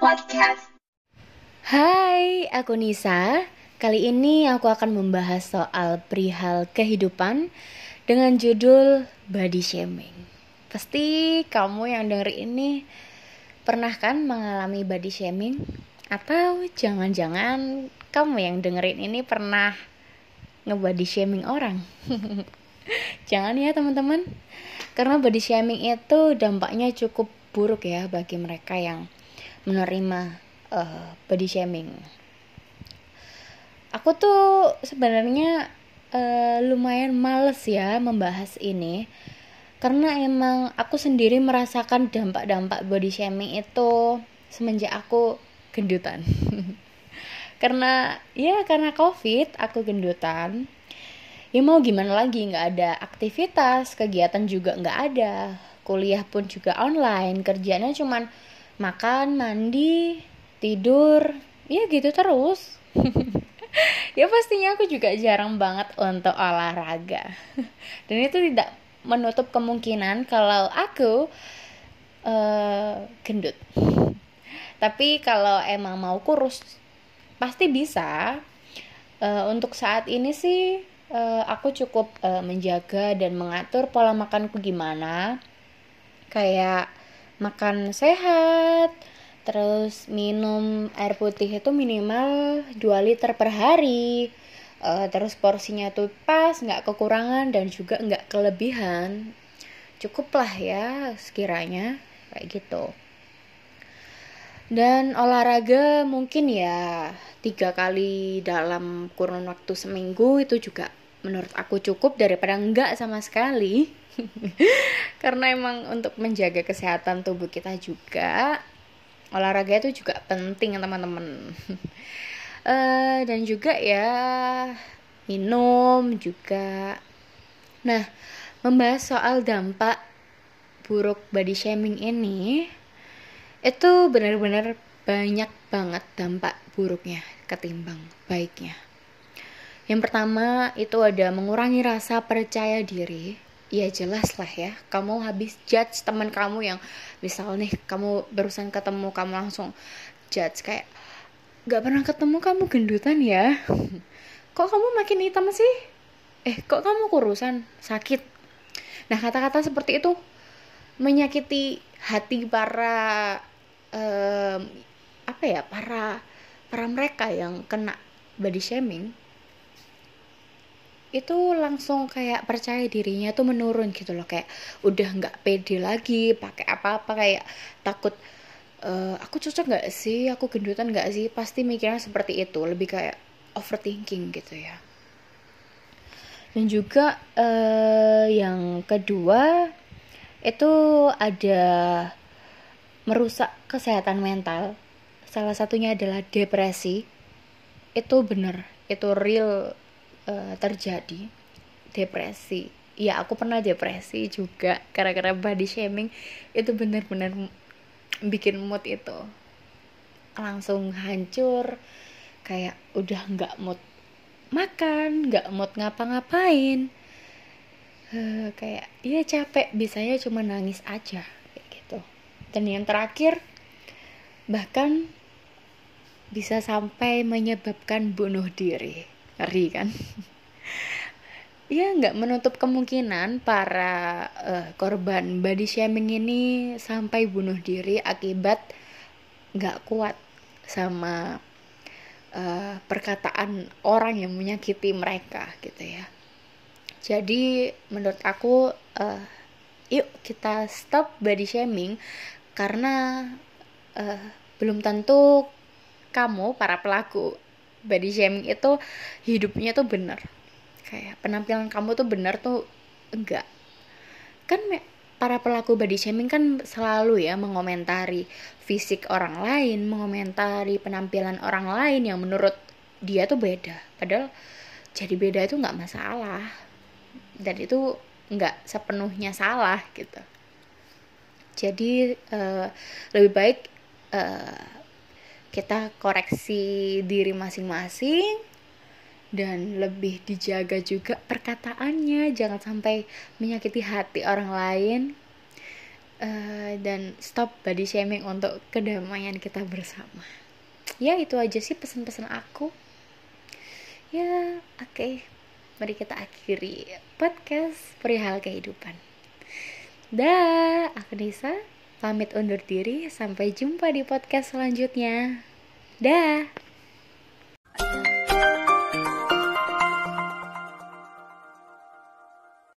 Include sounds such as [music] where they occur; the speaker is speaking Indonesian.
Podcast. Hai, aku Nisa. Kali ini aku akan membahas soal perihal kehidupan dengan judul body shaming. Pasti kamu yang denger ini pernah kan mengalami body shaming? Atau jangan-jangan kamu yang dengerin ini pernah nge-body shaming orang? [laughs] Jangan ya teman-teman. Karena body shaming itu dampaknya cukup buruk ya bagi mereka yang menerima uh, body shaming. Aku tuh sebenarnya uh, lumayan males ya membahas ini karena emang aku sendiri merasakan dampak-dampak body shaming itu semenjak aku gendutan. [laughs] Karena ya karena covid aku gendutan. Ya mau gimana lagi nggak ada aktivitas kegiatan juga nggak ada kuliah pun juga online kerjanya cuman makan mandi tidur. Ya gitu terus. [laughs] Ya pastinya aku juga jarang banget untuk olahraga. Dan itu tidak menutup kemungkinan kalau aku uh, gendut. Tapi kalau emang mau kurus pasti bisa. Uh, untuk saat ini sih uh, aku cukup uh, menjaga dan mengatur pola makanku gimana. Kayak makan sehat terus minum air putih itu minimal 2 liter per hari. Uh, terus porsinya tuh pas nggak kekurangan dan juga nggak kelebihan. Cukup lah ya sekiranya kayak gitu. Dan olahraga mungkin ya tiga kali dalam kurun waktu seminggu itu juga menurut aku cukup daripada enggak sama sekali. [laughs] Karena emang untuk menjaga kesehatan tubuh kita juga olahraga itu juga penting teman-teman. Uh, [laughs] dan juga ya minum juga. Nah membahas soal dampak buruk body shaming ini itu benar-benar banyak banget dampak buruknya ketimbang baiknya yang pertama itu ada mengurangi rasa percaya diri. Ya jelas lah ya. Kamu habis judge teman kamu yang misal nih kamu barusan ketemu kamu langsung judge kayak gak pernah ketemu kamu gendutan ya. [laughs] Kok kamu makin hitam sih? Eh kok kamu kurusan? Sakit. Nah kata-kata seperti itu menyakiti hati para um, apa ya para para mereka yang kena body shaming itu langsung kayak percaya dirinya tuh menurun gitu loh. Kayak udah nggak pede lagi pakai apa-apa kayak takut e, aku cocok nggak sih? Aku gendutan nggak sih? Pasti mikirnya seperti itu lebih kayak overthinking gitu ya. Dan juga uh, yang kedua itu ada merusak kesehatan mental. Salah satunya adalah depresi. Itu bener itu real uh, terjadi depresi. Ya aku pernah depresi juga gara-gara body shaming. Itu benar-benar bikin mood itu langsung hancur kayak udah nggak mood makan nggak mood ngapa-ngapain. Uh, kayak ya capek. Bisanya cuma nangis aja kayak gitu. Dan yang terakhir bahkan bisa sampai menyebabkan bunuh diri ngeri kan? Ya nggak menutup kemungkinan para uh, korban body shaming ini sampai bunuh diri akibat nggak kuat sama uh, perkataan orang yang menyakiti mereka gitu ya. Jadi menurut aku uh, yuk kita stop body shaming karena uh, belum tentu kamu para pelaku body shaming itu hidupnya tuh bener kayak penampilan kamu tuh bener tuh enggak. Kan para pelaku body shaming kan selalu ya mengomentari fisik orang lain mengomentari penampilan orang lain yang menurut dia tuh beda. Padahal jadi beda itu nggak masalah. Dan itu nggak sepenuhnya salah gitu. Jadi uh, lebih baik uh, kita koreksi diri masing-masing dan lebih dijaga juga perkataannya jangan sampai menyakiti hati orang lain. Uh, dan stop body shaming untuk kedamaian kita bersama. Ya itu aja sih pesan-pesan aku. Ya oke. Okay. mari kita akhiri podcast perihal kehidupan. Dah aku Nisa pamit undur diri sampai jumpa di podcast selanjutnya. Dah